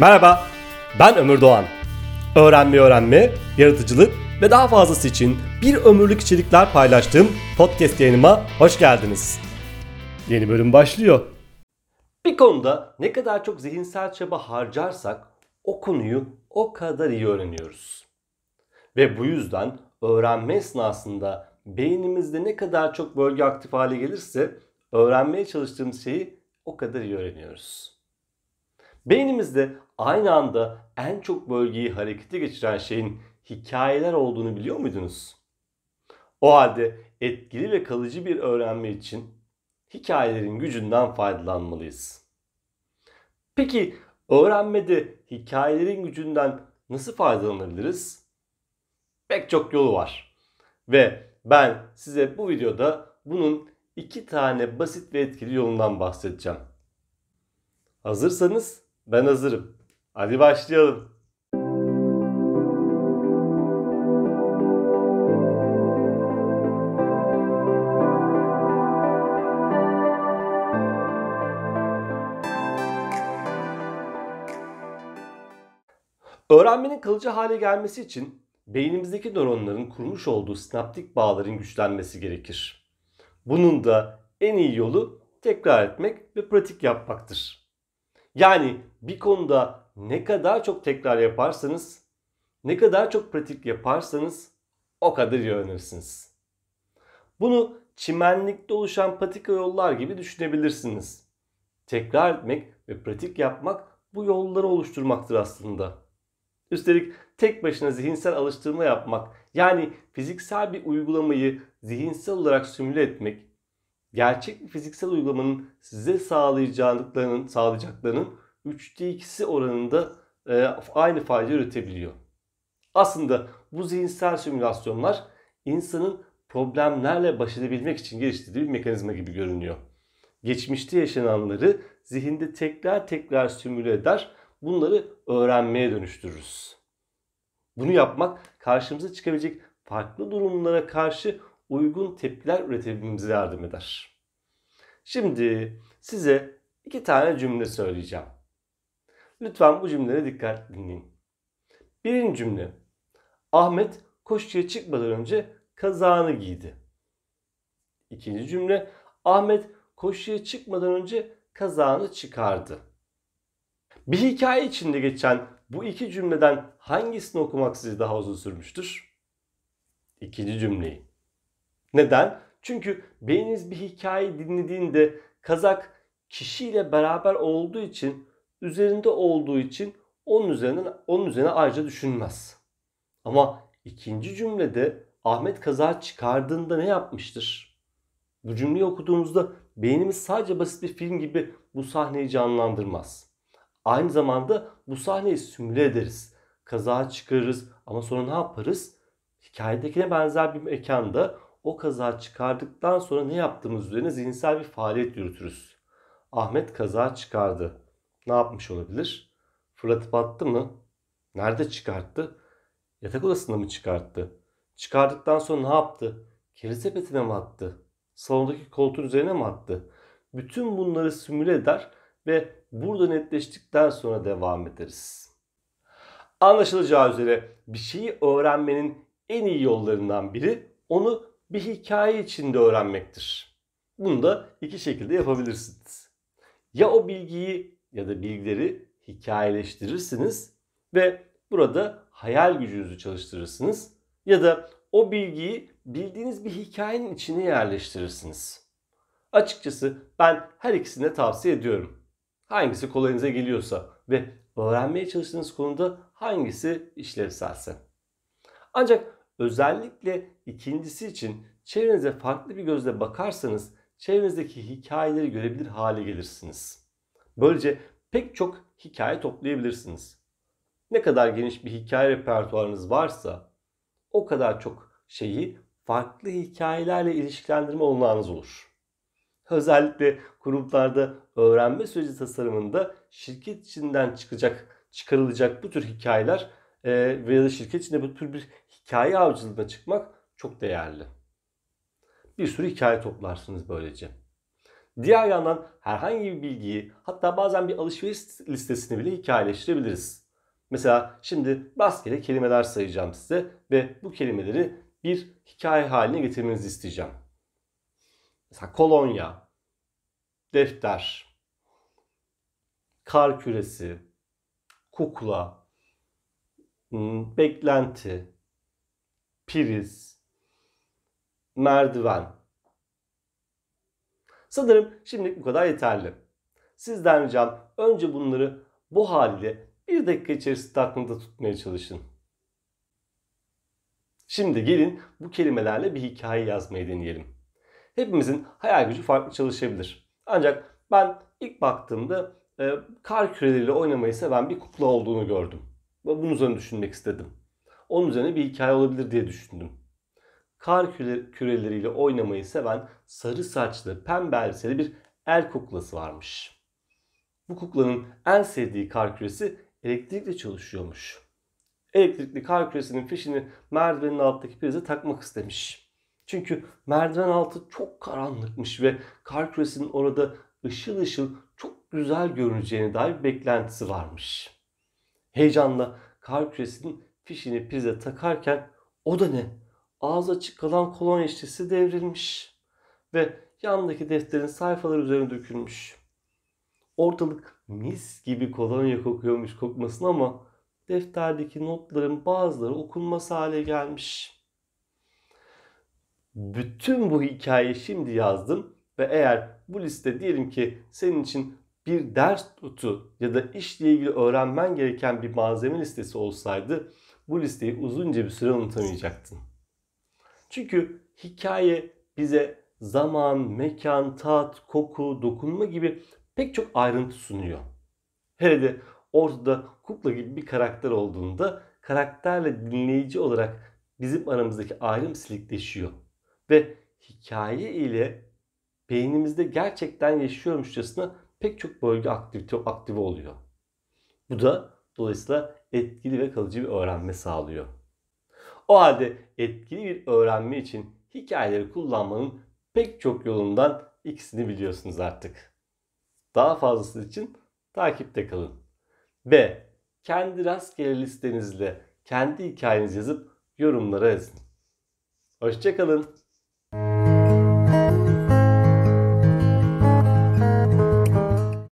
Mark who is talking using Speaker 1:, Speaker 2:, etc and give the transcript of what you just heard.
Speaker 1: Merhaba, ben Ömür Doğan. Öğrenme öğrenme, yaratıcılık ve daha fazlası için bir ömürlük içerikler paylaştığım podcast yayınıma hoş geldiniz. Yeni bölüm başlıyor. Bir konuda ne kadar çok zihinsel çaba harcarsak o konuyu o kadar iyi öğreniyoruz. Ve bu yüzden öğrenme esnasında beynimizde ne kadar çok bölge aktif hale gelirse öğrenmeye çalıştığımız şeyi o kadar iyi öğreniyoruz. Beynimizde aynı anda en çok bölgeyi harekete geçiren şeyin hikayeler olduğunu biliyor muydunuz? O halde etkili ve kalıcı bir öğrenme için hikayelerin gücünden faydalanmalıyız. Peki öğrenmede hikayelerin gücünden nasıl faydalanabiliriz? Pek çok yolu var. Ve ben size bu videoda bunun iki tane basit ve etkili yolundan bahsedeceğim. Hazırsanız ben hazırım. Hadi başlayalım. Öğrenmenin kalıcı hale gelmesi için beynimizdeki nöronların kurmuş olduğu sinaptik bağların güçlenmesi gerekir. Bunun da en iyi yolu tekrar etmek ve pratik yapmaktır. Yani bir konuda ne kadar çok tekrar yaparsanız, ne kadar çok pratik yaparsanız o kadar iyi öğrenirsiniz. Bunu çimenlikte oluşan patika yollar gibi düşünebilirsiniz. Tekrar etmek ve pratik yapmak bu yolları oluşturmaktır aslında. Üstelik tek başına zihinsel alıştırma yapmak yani fiziksel bir uygulamayı zihinsel olarak simüle etmek gerçek bir fiziksel uygulamanın size sağlayacaklarının, sağlayacaklarının 3'te 2'si oranında e, aynı fayda üretebiliyor. Aslında bu zihinsel simülasyonlar insanın problemlerle baş edebilmek için geliştirdiği bir mekanizma gibi görünüyor. Geçmişte yaşananları zihinde tekrar tekrar simüle eder, bunları öğrenmeye dönüştürürüz. Bunu yapmak karşımıza çıkabilecek farklı durumlara karşı uygun tepkiler üretebilmemize yardım eder. Şimdi size iki tane cümle söyleyeceğim. Lütfen bu cümlelere dikkat dinleyin. Birinci cümle. Ahmet koşuya çıkmadan önce kazağını giydi. İkinci cümle. Ahmet koşuya çıkmadan önce kazağını çıkardı. Bir hikaye içinde geçen bu iki cümleden hangisini okumak size daha uzun sürmüştür? İkinci cümleyi. Neden? Çünkü beyniniz bir hikaye dinlediğinde kazak kişiyle beraber olduğu için, üzerinde olduğu için onun üzerinden onun üzerine ayrıca düşünmez. Ama ikinci cümlede Ahmet kaza çıkardığında ne yapmıştır? Bu cümleyi okuduğumuzda beynimiz sadece basit bir film gibi bu sahneyi canlandırmaz. Aynı zamanda bu sahneyi simüle ederiz. Kaza çıkarırız ama sonra ne yaparız? Hikayedekine benzer bir mekanda o kaza çıkardıktan sonra ne yaptığımız üzerine zihinsel bir faaliyet yürütürüz. Ahmet kaza çıkardı. Ne yapmış olabilir? Fırlatıp attı mı? Nerede çıkarttı? Yatak odasında mı çıkarttı? Çıkardıktan sonra ne yaptı? Kiri sepetine mi attı? Salondaki koltuğun üzerine mi attı? Bütün bunları simüle eder ve burada netleştikten sonra devam ederiz. Anlaşılacağı üzere bir şeyi öğrenmenin en iyi yollarından biri onu bir hikaye içinde öğrenmektir. Bunu da iki şekilde yapabilirsiniz. Ya o bilgiyi ya da bilgileri hikayeleştirirsiniz ve burada hayal gücünüzü çalıştırırsınız ya da o bilgiyi bildiğiniz bir hikayenin içine yerleştirirsiniz. Açıkçası ben her ikisini de tavsiye ediyorum. Hangisi kolayınıza geliyorsa ve öğrenmeye çalıştığınız konuda hangisi işlevselse. Ancak özellikle ikincisi için çevrenize farklı bir gözle bakarsanız çevrenizdeki hikayeleri görebilir hale gelirsiniz. Böylece pek çok hikaye toplayabilirsiniz. Ne kadar geniş bir hikaye repertuarınız varsa o kadar çok şeyi farklı hikayelerle ilişkilendirme olanağınız olur. Özellikle kurumlarda öğrenme süreci tasarımında şirket içinden çıkacak, çıkarılacak bu tür hikayeler e, veya da şirket içinde bu tür bir hikaye avcılığına çıkmak çok değerli. Bir sürü hikaye toplarsınız böylece. Diğer yandan herhangi bir bilgiyi hatta bazen bir alışveriş listesini bile hikayeleştirebiliriz. Mesela şimdi rastgele kelimeler sayacağım size ve bu kelimeleri bir hikaye haline getirmenizi isteyeceğim. Mesela kolonya, defter, kar küresi, kukla, hmm, beklenti, priz, merdiven. Sanırım şimdilik bu kadar yeterli. Sizden ricam önce bunları bu haliyle bir dakika içerisinde aklınızda tutmaya çalışın. Şimdi gelin bu kelimelerle bir hikaye yazmayı deneyelim. Hepimizin hayal gücü farklı çalışabilir. Ancak ben ilk baktığımda e, kar küreleriyle oynamayı seven bir kukla olduğunu gördüm. Ve bunun üzerine düşünmek istedim. Onun üzerine bir hikaye olabilir diye düşündüm. Kar küre, küreleriyle oynamayı seven sarı saçlı, pembe elbiseli bir el kuklası varmış. Bu kuklanın en sevdiği kar küresi elektrikle çalışıyormuş. Elektrikli kar küresinin fişini merdivenin alttaki prize takmak istemiş. Çünkü merdiven altı çok karanlıkmış ve kar küresinin orada ışıl ışıl çok güzel görüneceğine dair bir beklentisi varmış. Heyecanla kar küresinin fişini prize takarken o da ne? Ağız açık kalan kolonya şişesi devrilmiş ve yandaki defterin sayfaları üzerine dökülmüş. Ortalık mis gibi kolonya kokuyormuş kokmasın ama defterdeki notların bazıları okunmaz hale gelmiş. Bütün bu hikayeyi şimdi yazdım ve eğer bu liste diyelim ki senin için bir ders notu ya da işle ilgili öğrenmen gereken bir malzeme listesi olsaydı bu listeyi uzunca bir süre unutamayacaktın. Çünkü hikaye bize zaman, mekan, tat, koku, dokunma gibi pek çok ayrıntı sunuyor. Hele de ortada kukla gibi bir karakter olduğunda karakterle dinleyici olarak bizim aramızdaki ayrım silikleşiyor. Ve hikaye ile beynimizde gerçekten yaşıyormuşçasına pek çok bölge aktivite aktive oluyor. Bu da dolayısıyla etkili ve kalıcı bir öğrenme sağlıyor. O halde etkili bir öğrenme için hikayeleri kullanmanın pek çok yolundan ikisini biliyorsunuz artık. Daha fazlası için takipte kalın. B. Kendi rastgele listenizle kendi hikayenizi yazıp yorumlara yazın. Hoşçakalın.